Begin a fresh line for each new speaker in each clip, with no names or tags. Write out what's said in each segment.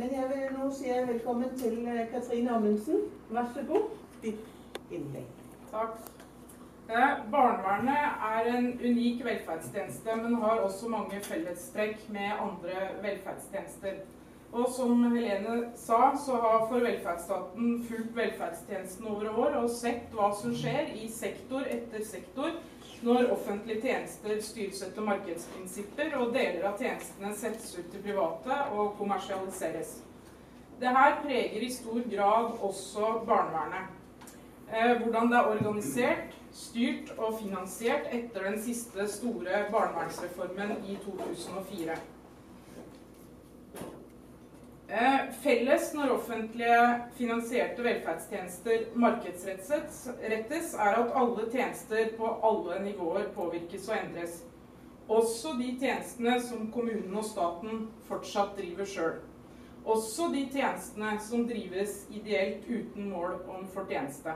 Men jeg vil nå si velkommen til eh, Katrine Amundsen. Vær så god, ditt innlegg.
Takk. Eh, barnevernet er en unik velferdstjeneste, men har også mange fellestrekk med andre velferdstjenester. Og som Helene sa, så har For velferdsstaten fulgt velferdstjenesten over år og sett hva som skjer i sektor etter sektor når offentlige tjenester styres etter markedsprinsipper og deler av tjenestene settes ut til private og kommersialiseres. Dette preger i stor grad også barnevernet. Eh, hvordan det er organisert, styrt og finansiert etter den siste store barnevernsreformen i 2004. Eh, felles når offentlige finansierte velferdstjenester markedsrettes, er at alle tjenester på alle nivåer påvirkes og endres. Også de tjenestene som kommunen og staten fortsatt driver sjøl. Også de tjenestene som drives ideelt uten mål om fortjeneste.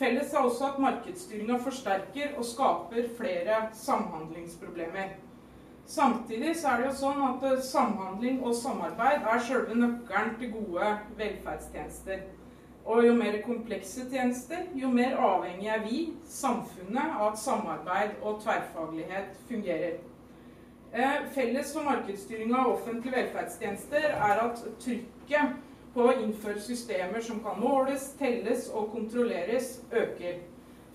Felles er også at markedsstyringa forsterker og skaper flere samhandlingsproblemer. Samtidig så er det jo sånn at eh, samhandling og samarbeid er selve nøkkelen til gode velferdstjenester. Og jo mer komplekse tjenester, jo mer avhengig er vi, samfunnet, av at samarbeid og tverrfaglighet fungerer. Eh, felles for markedsstyringa av offentlige velferdstjenester er at trykket på å innføre systemer som kan måles, telles og kontrolleres, øker.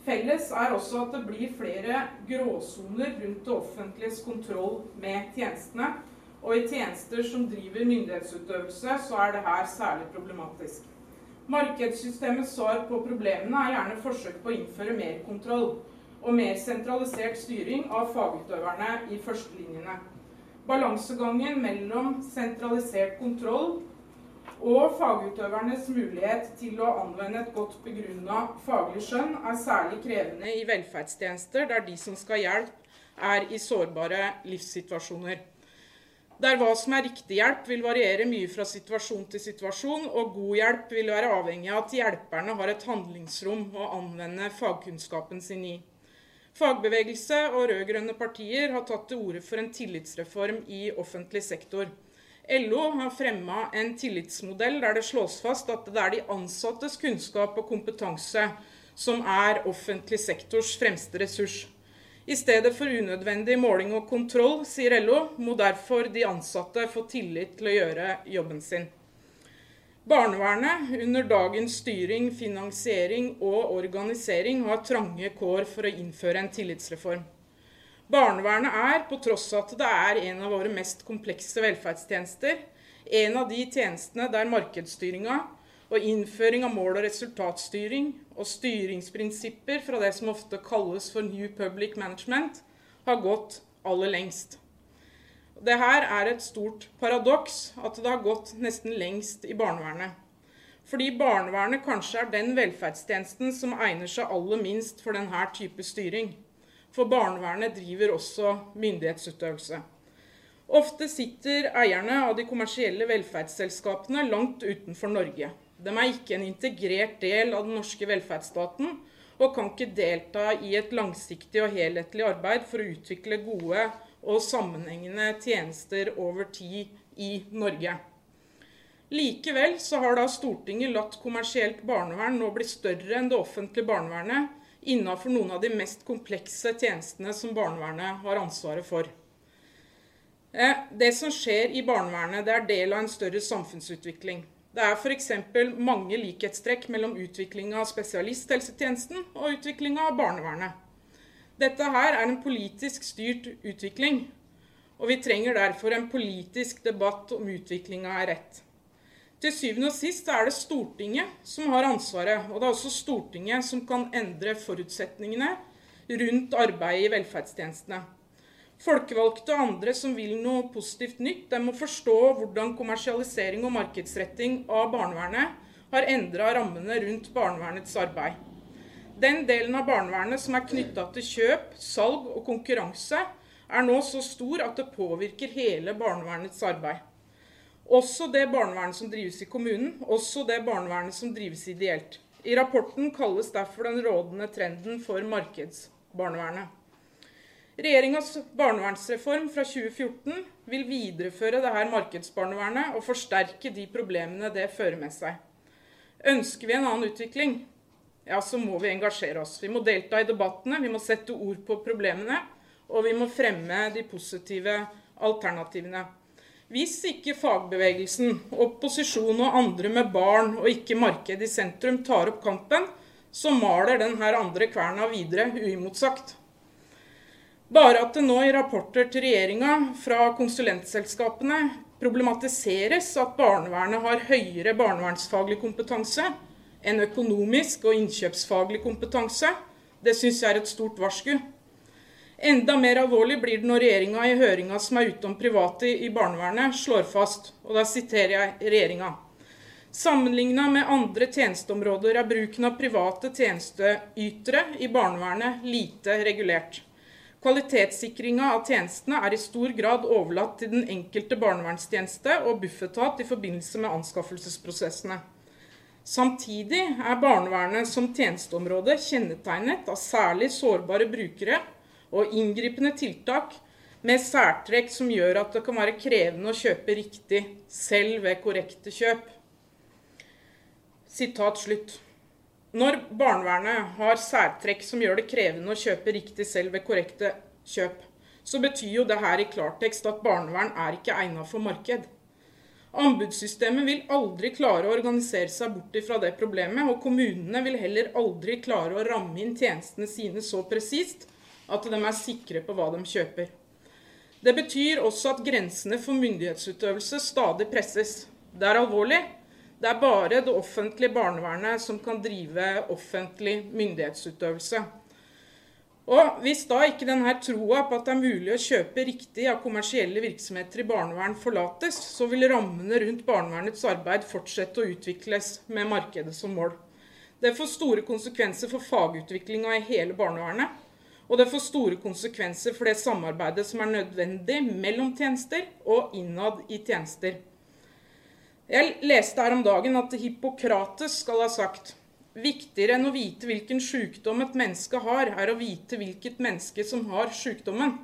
Felles er også at det blir flere gråsoner rundt det offentliges kontroll med tjenestene. Og i tjenester som driver myndighetsutøvelse, så er det her særlig problematisk. Markedssystemets svar på problemene er gjerne forsøk på å innføre mer kontroll og mer sentralisert styring av fagutøverne i førstelinjene. Balansegangen mellom sentralisert kontroll og fagutøvernes mulighet til å anvende et godt begrunna faglig skjønn er særlig krevende i velferdstjenester der de som skal hjelpe, er i sårbare livssituasjoner. Der hva som er riktig hjelp, vil variere mye fra situasjon til situasjon, og god hjelp vil være avhengig av at hjelperne har et handlingsrom å anvende fagkunnskapen sin i. Fagbevegelse og rød-grønne partier har tatt til orde for en tillitsreform i offentlig sektor. LO har fremma en tillitsmodell der det slås fast at det er de ansattes kunnskap og kompetanse som er offentlig sektors fremste ressurs. I stedet for unødvendig måling og kontroll, sier LO, må derfor de ansatte få tillit til å gjøre jobben sin. Barnevernet under dagens styring, finansiering og organisering har trange kår for å innføre en tillitsreform. Barnevernet er, på tross av at det er en av våre mest komplekse velferdstjenester, en av de tjenestene der markedsstyringa og innføring av mål- og resultatstyring og styringsprinsipper fra det som ofte kalles for New Public Management, har gått aller lengst. Det her er et stort paradoks at det har gått nesten lengst i barnevernet. Fordi barnevernet kanskje er den velferdstjenesten som egner seg aller minst for denne type styring for barnevernet driver også myndighetsutøvelse. Ofte sitter eierne av de kommersielle velferdsselskapene langt utenfor Norge. De er ikke en integrert del av den norske velferdsstaten og kan ikke delta i et langsiktig og helhetlig arbeid for å utvikle gode og sammenhengende tjenester over tid i Norge. Likevel så har da Stortinget latt kommersielt barnevern nå bli større enn det offentlige barnevernet, innenfor noen av de mest komplekse tjenestene som barnevernet har ansvaret for. Eh, det som skjer i barnevernet, det er del av en større samfunnsutvikling. Det er f.eks. mange likhetstrekk mellom utviklinga av spesialisthelsetjenesten og utviklinga av barnevernet. Dette her er en politisk styrt utvikling, og vi trenger derfor en politisk debatt om utviklinga er rett. Til syvende og sist er det Stortinget som har ansvaret. Og det er også Stortinget som kan endre forutsetningene rundt arbeidet i velferdstjenestene. Folkevalgte og andre som vil noe positivt nytt, de må forstå hvordan kommersialisering og markedsretting av barnevernet har endra rammene rundt barnevernets arbeid. Den delen av barnevernet som er knytta til kjøp, salg og konkurranse, er nå så stor at det påvirker hele barnevernets arbeid. Også det barnevernet som drives i kommunen, også det barnevernet som drives ideelt. I rapporten kalles derfor den rådende trenden for markedsbarnevernet. Regjeringas barnevernsreform fra 2014 vil videreføre dette markedsbarnevernet og forsterke de problemene det fører med seg. Ønsker vi en annen utvikling, ja, så må vi engasjere oss. Vi må delta i debattene, vi må sette ord på problemene, og vi må fremme de positive alternativene. Hvis ikke fagbevegelsen, opposisjon og andre med barn og ikke marked i sentrum tar opp kampen, så maler denne andre kverna videre uimotsagt. Bare at det nå i rapporter til regjeringa fra konsulentselskapene problematiseres at barnevernet har høyere barnevernsfaglig kompetanse enn økonomisk og innkjøpsfaglig kompetanse, det syns jeg er et stort varsku. Enda mer alvorlig blir det når regjeringa i høringa som er ute om private i barnevernet, slår fast, og da siterer jeg regjeringa. Sammenligna med andre tjenesteområder er bruken av private tjenesteytere i barnevernet lite regulert. Kvalitetssikringa av tjenestene er i stor grad overlatt til den enkelte barnevernstjeneste og Bufetat i forbindelse med anskaffelsesprosessene. Samtidig er barnevernet som tjenesteområde kjennetegnet av særlig sårbare brukere og inngripende tiltak med særtrekk som gjør at det kan være krevende å kjøpe riktig selv ved korrekte kjøp. Sitat slutt. Når barnevernet har særtrekk som gjør det krevende å kjøpe riktig selv ved korrekte kjøp, så betyr jo det her i klartekst at barnevern er ikke egnet for marked. Anbudssystemet vil aldri klare å organisere seg bort fra det problemet, og kommunene vil heller aldri klare å ramme inn tjenestene sine så presist at de er sikre på hva de kjøper. Det betyr også at grensene for myndighetsutøvelse stadig presses. Det er alvorlig, det er bare det offentlige barnevernet som kan drive offentlig myndighetsutøvelse. Og Hvis da ikke denne troa på at det er mulig å kjøpe riktig av kommersielle virksomheter i barnevern forlates, så vil rammene rundt barnevernets arbeid fortsette å utvikles med markedet som mål. Det får store konsekvenser for fagutviklinga i hele barnevernet. Og det får store konsekvenser for det samarbeidet som er nødvendig mellom tjenester og innad i tjenester. Jeg leste her om dagen at Hippokrates skal ha sagt viktigere enn å vite hvilken sykdom et menneske har, er å vite hvilket menneske som har sykdommen.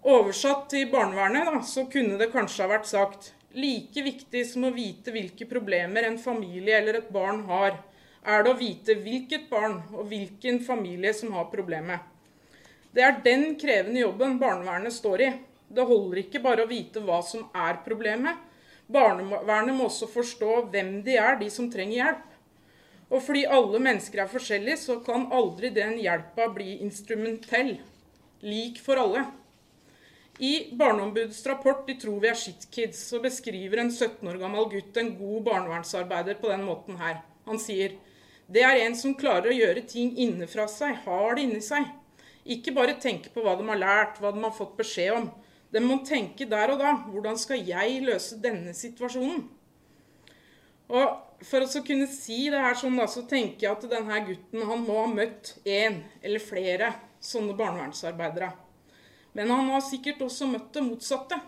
Oversatt til barnevernet da, så kunne det kanskje ha vært sagt like viktig som å vite hvilke problemer en familie eller et barn har, er det å vite hvilket barn og hvilken familie som har problemet. Det er den krevende jobben barnevernet står i. Det holder ikke bare å vite hva som er problemet, Barnevernet må også forstå hvem de er, de som trenger hjelp. Og fordi alle mennesker er forskjellige, så kan aldri den hjelpa bli instrumentell. Lik for alle. I Barneombudets rapport 'De tror vi er shitkids' så beskriver en 17 år gammel gutt en god barnevernsarbeider på den måten her. Han sier det er en som klarer å gjøre ting innenfra seg, har det inni seg. Ikke bare tenke på hva de har lært, hva de har fått beskjed om, de må tenke der og da hvordan skal jeg løse denne situasjonen? Og For å kunne si det her sånn, da, så tenker jeg at denne gutten han må ha møtt én eller flere sånne barnevernsarbeidere. Men han har sikkert også møtt det motsatte.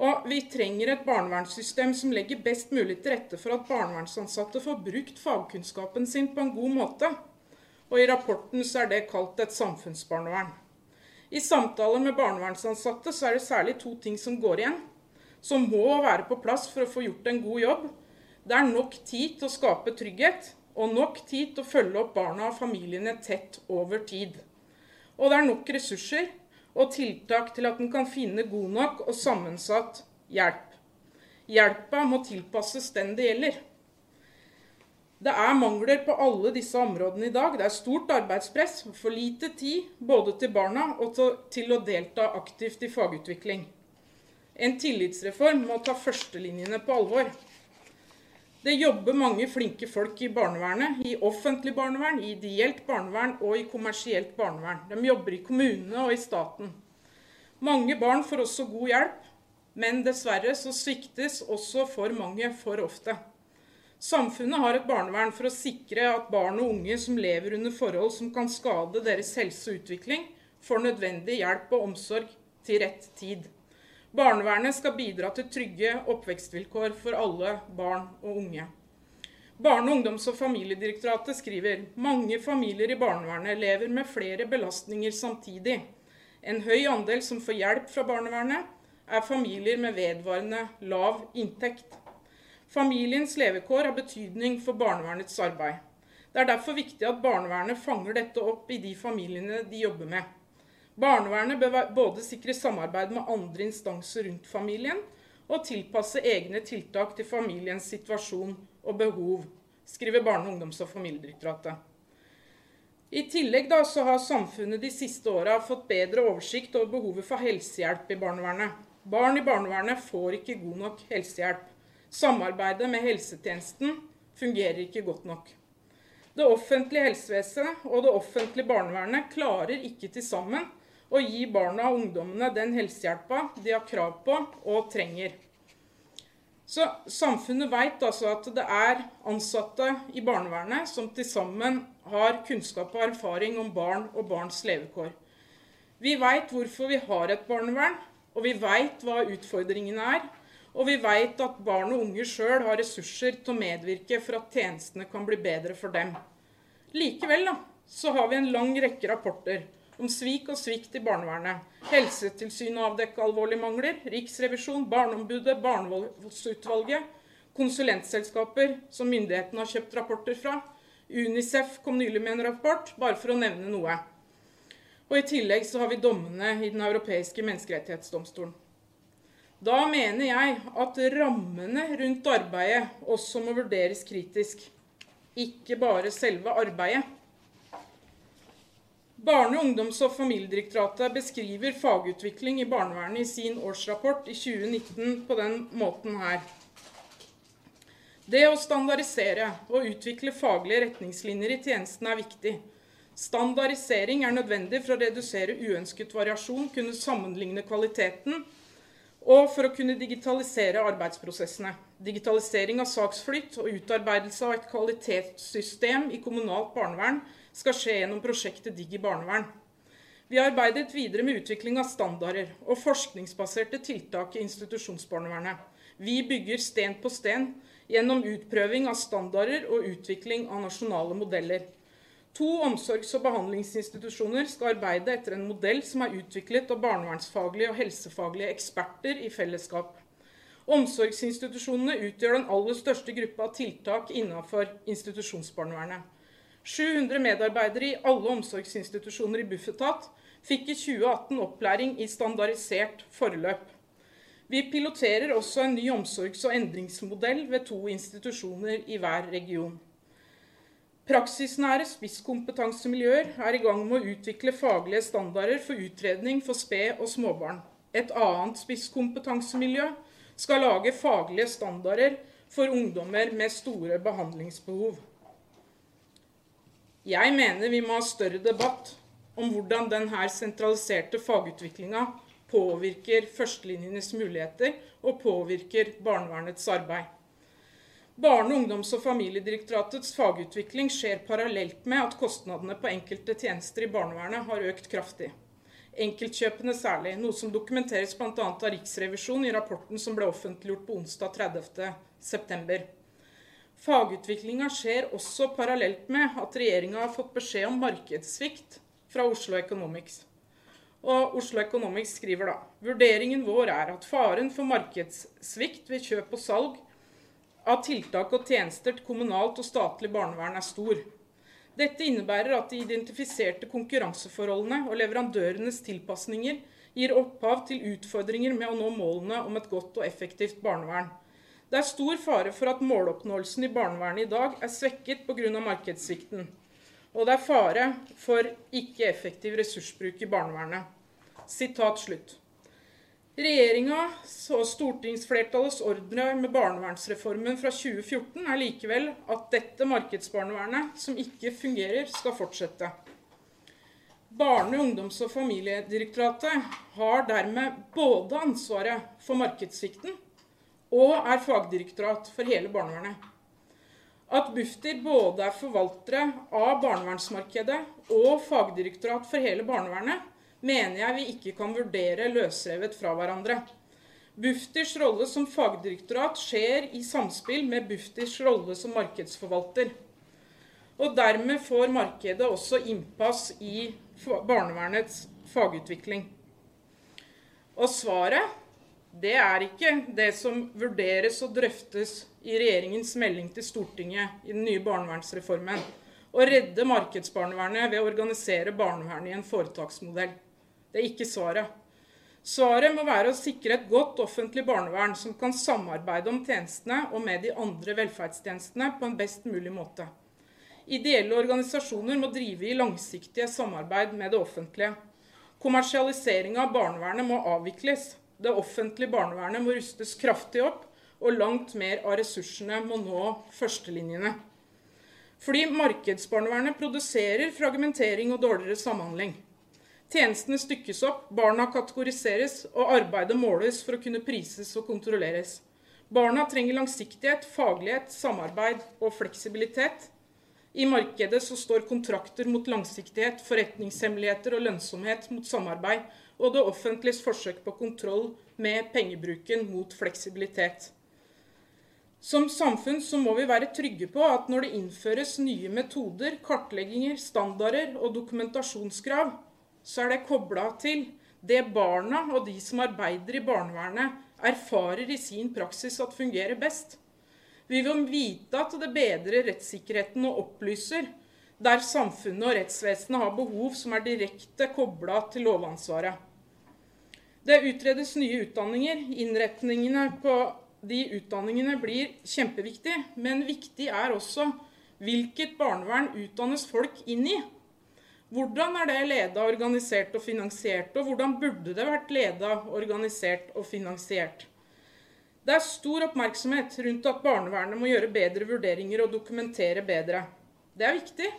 Og vi trenger et barnevernssystem som legger best mulig til rette for at barnevernsansatte får brukt fagkunnskapen sin på en god måte. Og i rapporten så er det kalt et samfunnsbarnevern. I samtaler med barnevernsansatte så er det særlig to ting som går igjen, som må være på plass for å få gjort en god jobb. Det er nok tid til å skape trygghet, og nok tid til å følge opp barna og familiene tett over tid. Og det er nok ressurser og tiltak til at den kan finne god nok og sammensatt hjelp. Hjelpa må tilpasses den det gjelder. Det er mangler på alle disse områdene i dag. Det er stort arbeidspress, for lite tid både til barna og til å delta aktivt i fagutvikling. En tillitsreform må ta førstelinjene på alvor. Det jobber mange flinke folk i barnevernet, i offentlig barnevern, i ideelt barnevern og i kommersielt barnevern. De jobber i kommunene og i staten. Mange barn får også god hjelp, men dessverre så sviktes også for mange for ofte. Samfunnet har et barnevern for å sikre at barn og unge som lever under forhold som kan skade deres helse og utvikling, får nødvendig hjelp og omsorg til rett tid. Barnevernet skal bidra til trygge oppvekstvilkår for alle barn og unge. Barne-, ungdoms- og familiedirektoratet skriver mange familier i barnevernet lever med flere belastninger samtidig. En høy andel som får hjelp fra barnevernet, er familier med vedvarende lav inntekt. Familiens levekår har betydning for barnevernets arbeid. Det er derfor viktig at barnevernet fanger dette opp i de familiene de jobber med. Barnevernet bør både sikre samarbeid med andre instanser rundt familien og tilpasse egne tiltak til familiens situasjon og behov, skriver Barne-, ungdoms- og familiedirektoratet. I tillegg da, har samfunnet de siste åra fått bedre oversikt over behovet for helsehjelp i barnevernet. Barn i barnevernet får ikke god nok helsehjelp. Samarbeidet med helsetjenesten fungerer ikke godt nok. Det offentlige helsevesenet og det offentlige barnevernet klarer ikke til sammen å gi barna og ungdommene den helsehjelpa de har krav på og trenger. Så Samfunnet vet altså at det er ansatte i barnevernet som til sammen har kunnskap og erfaring om barn og barns levekår. Vi vet hvorfor vi har et barnevern, og vi vet hva utfordringene er. Og vi vet at barn og unge sjøl har ressurser til å medvirke for at tjenestene kan bli bedre for dem. Likevel da, så har vi en lang rekke rapporter om svik og svikt i barnevernet. Helsetilsynet avdekker alvorlige mangler. Riksrevisjon, Barneombudet, Barnevoldsutvalget, konsulentselskaper som myndighetene har kjøpt rapporter fra. Unicef kom nylig med en rapport, bare for å nevne noe. Og I tillegg så har vi dommene i Den europeiske menneskerettighetsdomstolen. Da mener jeg at rammene rundt arbeidet også må vurderes kritisk. Ikke bare selve arbeidet. Barne-, ungdoms- og familiedirektoratet beskriver fagutvikling i barnevernet i sin årsrapport i 2019 på den måten her. Det å standardisere og utvikle faglige retningslinjer i tjenesten er viktig. Standardisering er nødvendig for å redusere uønsket variasjon, kunne sammenligne kvaliteten og for å kunne digitalisere arbeidsprosessene. Digitalisering av saksflytt og utarbeidelse av et kvalitetssystem i kommunalt barnevern skal skje gjennom prosjektet Digg i barnevern. Vi har arbeidet videre med utvikling av standarder og forskningsbaserte tiltak i institusjonsbarnevernet. Vi bygger sten på sten gjennom utprøving av standarder og utvikling av nasjonale modeller. To omsorgs- og behandlingsinstitusjoner skal arbeide etter en modell som er utviklet av barnevernsfaglige og helsefaglige eksperter i fellesskap. Omsorgsinstitusjonene utgjør den aller største gruppa av tiltak innenfor institusjonsbarnevernet. 700 medarbeidere i alle omsorgsinstitusjoner i Bufetat fikk i 2018 opplæring i standardisert forløp. Vi piloterer også en ny omsorgs- og endringsmodell ved to institusjoner i hver region. Praksisnære spisskompetansemiljøer er i gang med å utvikle faglige standarder for utredning for sped- og småbarn. Et annet spisskompetansemiljø skal lage faglige standarder for ungdommer med store behandlingsbehov. Jeg mener vi må ha større debatt om hvordan denne sentraliserte fagutviklinga påvirker førstelinjenes muligheter og påvirker barnevernets arbeid. Barne-, ungdoms- og familiedirektoratets fagutvikling skjer parallelt med at kostnadene på enkelte tjenester i barnevernet har økt kraftig. Enkeltkjøpene særlig, noe som dokumenteres bl.a. av Riksrevisjonen i rapporten som ble offentliggjort på onsdag 30.9. Fagutviklinga skjer også parallelt med at regjeringa har fått beskjed om markedssvikt fra Oslo Economics. Og Oslo Economics skriver da vurderingen vår er at faren for markedssvikt ved kjøp og salg av tiltak og tjenester til kommunalt og statlig barnevern er stor. Dette innebærer at de identifiserte konkurranseforholdene og leverandørenes tilpasninger gir opphav til utfordringer med å nå målene om et godt og effektivt barnevern. Det er stor fare for at måloppnåelsen i barnevernet i dag er svekket pga. markedssvikten. Og det er fare for ikke effektiv ressursbruk i barnevernet. Sitat slutt. Regjeringas og stortingsflertallets ordre med barnevernsreformen fra 2014 er likevel at dette markedsbarnevernet, som ikke fungerer, skal fortsette. Barne-, ungdoms- og familiedirektoratet har dermed både ansvaret for markedssvikten og er fagdirektorat for hele barnevernet. At Bufdir både er forvaltere av barnevernsmarkedet og fagdirektorat for hele barnevernet, mener jeg vi ikke kan vurdere løsrevet fra hverandre. Bufdirs rolle som fagdirektorat skjer i samspill med Bufdirs rolle som markedsforvalter. Og dermed får markedet også innpass i barnevernets fagutvikling. Og svaret det er ikke det som vurderes og drøftes i regjeringens melding til Stortinget i den nye barnevernsreformen. Å redde markedsbarnevernet ved å organisere barnevernet i en foretaksmodell. Det er ikke svaret. Svaret må være å sikre et godt offentlig barnevern som kan samarbeide om tjenestene og med de andre velferdstjenestene på en best mulig måte. Ideelle organisasjoner må drive i langsiktige samarbeid med det offentlige. Kommersialiseringa av barnevernet må avvikles. Det offentlige barnevernet må rustes kraftig opp, og langt mer av ressursene må nå førstelinjene. Fordi markedsbarnevernet produserer fragmentering og dårligere samhandling. Tjenestene stykkes opp, barna kategoriseres, og arbeidet måles for å kunne prises og kontrolleres. Barna trenger langsiktighet, faglighet, samarbeid og fleksibilitet. I markedet så står kontrakter mot langsiktighet, forretningshemmeligheter og lønnsomhet mot samarbeid, og det offentliges forsøk på kontroll med pengebruken mot fleksibilitet. Som samfunn så må vi være trygge på at når det innføres nye metoder, kartlegginger, standarder og dokumentasjonskrav, så er det kobla til det barna og de som arbeider i barnevernet, erfarer i sin praksis at fungerer best. Vi vil vite at det bedrer rettssikkerheten og opplyser der samfunnet og rettsvesenet har behov som er direkte kobla til lovansvaret. Det utredes nye utdanninger. Innretningene på de utdanningene blir kjempeviktig, men viktig er også hvilket barnevern utdannes folk inn i. Hvordan er det leda, organisert og finansiert, og hvordan burde det vært leda, organisert og finansiert? Det er stor oppmerksomhet rundt at barnevernet må gjøre bedre vurderinger og dokumentere bedre. Det er viktig.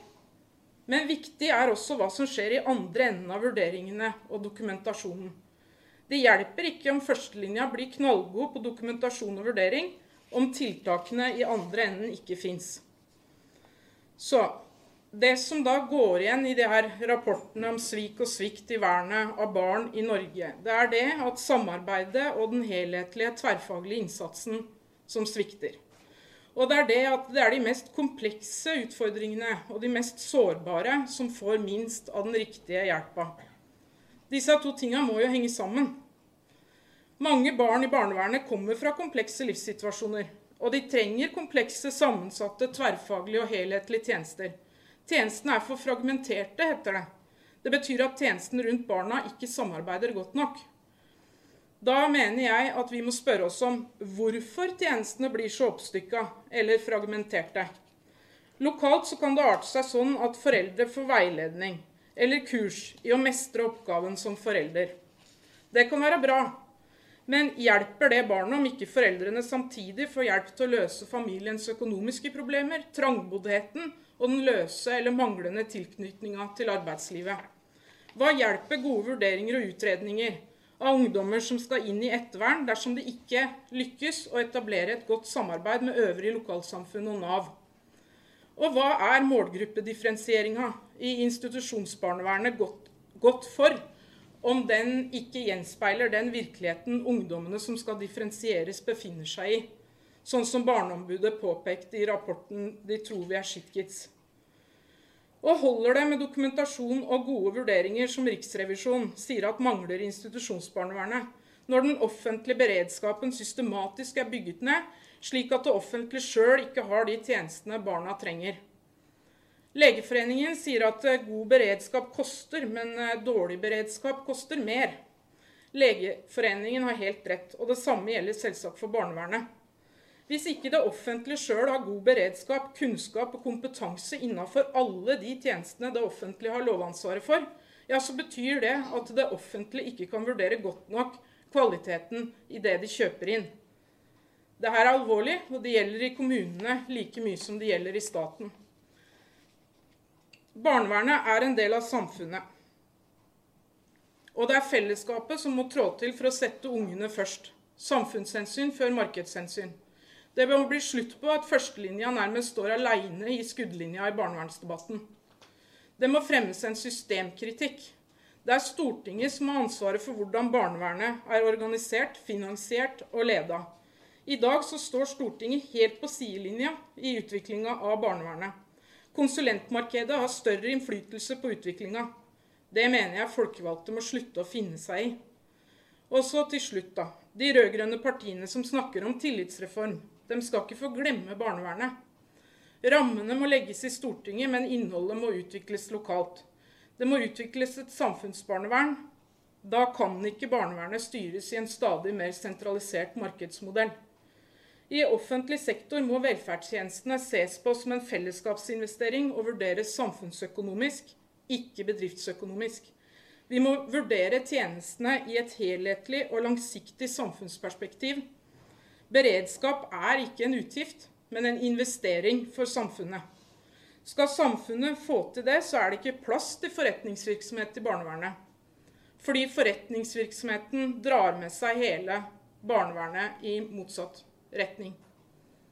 Men viktig er også hva som skjer i andre enden av vurderingene og dokumentasjonen. Det hjelper ikke om førstelinja blir knallgod på dokumentasjon og vurdering, om tiltakene i andre enden ikke fins. Så det som da går igjen i de her rapportene om svik og svikt i vernet av barn i Norge, det er det at samarbeidet og den helhetlige tverrfaglige innsatsen som svikter. Og det er det at det er de mest komplekse utfordringene og de mest sårbare som får minst av den riktige hjelpa. Disse to tinga må jo henge sammen. Mange barn i barnevernet kommer fra komplekse livssituasjoner. Og de trenger komplekse, sammensatte, tverrfaglige og helhetlige tjenester. Tjenestene er for fragmenterte, heter det. Det betyr at tjenesten rundt barna ikke samarbeider godt nok. Da mener jeg at vi må spørre oss om hvorfor tjenestene blir så oppstykka eller fragmenterte. Lokalt kan det arte seg sånn at foreldre får veiledning eller kurs i å mestre oppgaven som forelder. Det kan være bra, men hjelper det barnet om ikke foreldrene samtidig får hjelp til å løse familiens økonomiske problemer, trangboddheten og den løse eller manglende tilknytninga til arbeidslivet. Hva hjelper gode vurderinger og utredninger av ungdommer som skal inn i ettervern, dersom det ikke lykkes å etablere et godt samarbeid med øvrige lokalsamfunn og Nav? Og hva er målgruppedifferensieringa i institusjonsbarnevernet godt, godt for, om den ikke gjenspeiler den virkeligheten ungdommene som skal differensieres, befinner seg i? sånn som Barneombudet påpekte i rapporten 'De tror vi er shitkids'. Og holder det med dokumentasjon og gode vurderinger som Riksrevisjonen sier at mangler i institusjonsbarnevernet, når den offentlige beredskapen systematisk er bygget ned, slik at det offentlige sjøl ikke har de tjenestene barna trenger? Legeforeningen sier at eh, god beredskap koster, men eh, dårlig beredskap koster mer. Legeforeningen har helt rett, og det samme gjelder selvsagt for barnevernet. Hvis ikke det offentlige sjøl har god beredskap, kunnskap og kompetanse innafor alle de tjenestene det offentlige har lovansvaret for, ja, så betyr det at det offentlige ikke kan vurdere godt nok kvaliteten i det de kjøper inn. Dette er alvorlig, og det gjelder i kommunene like mye som det gjelder i staten. Barnevernet er en del av samfunnet. Og det er fellesskapet som må trå til for å sette ungene først. Samfunnshensyn før markedshensyn. Det må bli slutt på at førstelinja nærmest står aleine i skuddlinja i barnevernsdebatten. Det må fremmes en systemkritikk. Det er Stortinget som har ansvaret for hvordan barnevernet er organisert, finansiert og leda. I dag så står Stortinget helt på sidelinja i utviklinga av barnevernet. Konsulentmarkedet har større innflytelse på utviklinga. Det mener jeg folkevalgte må slutte å finne seg i. Og så til slutt, da. De rød-grønne partiene som snakker om tillitsreform, de skal ikke få glemme barnevernet. Rammene må legges i Stortinget, men innholdet må utvikles lokalt. Det må utvikles et samfunnsbarnevern. Da kan ikke barnevernet styres i en stadig mer sentralisert markedsmodell. I offentlig sektor må velferdstjenestene ses på som en fellesskapsinvestering og vurderes samfunnsøkonomisk, ikke bedriftsøkonomisk. Vi må vurdere tjenestene i et helhetlig og langsiktig samfunnsperspektiv. Beredskap er ikke en utgift, men en investering for samfunnet. Skal samfunnet få til det, så er det ikke plass til forretningsvirksomhet i barnevernet. Fordi forretningsvirksomheten drar med seg hele barnevernet i motsatt retning.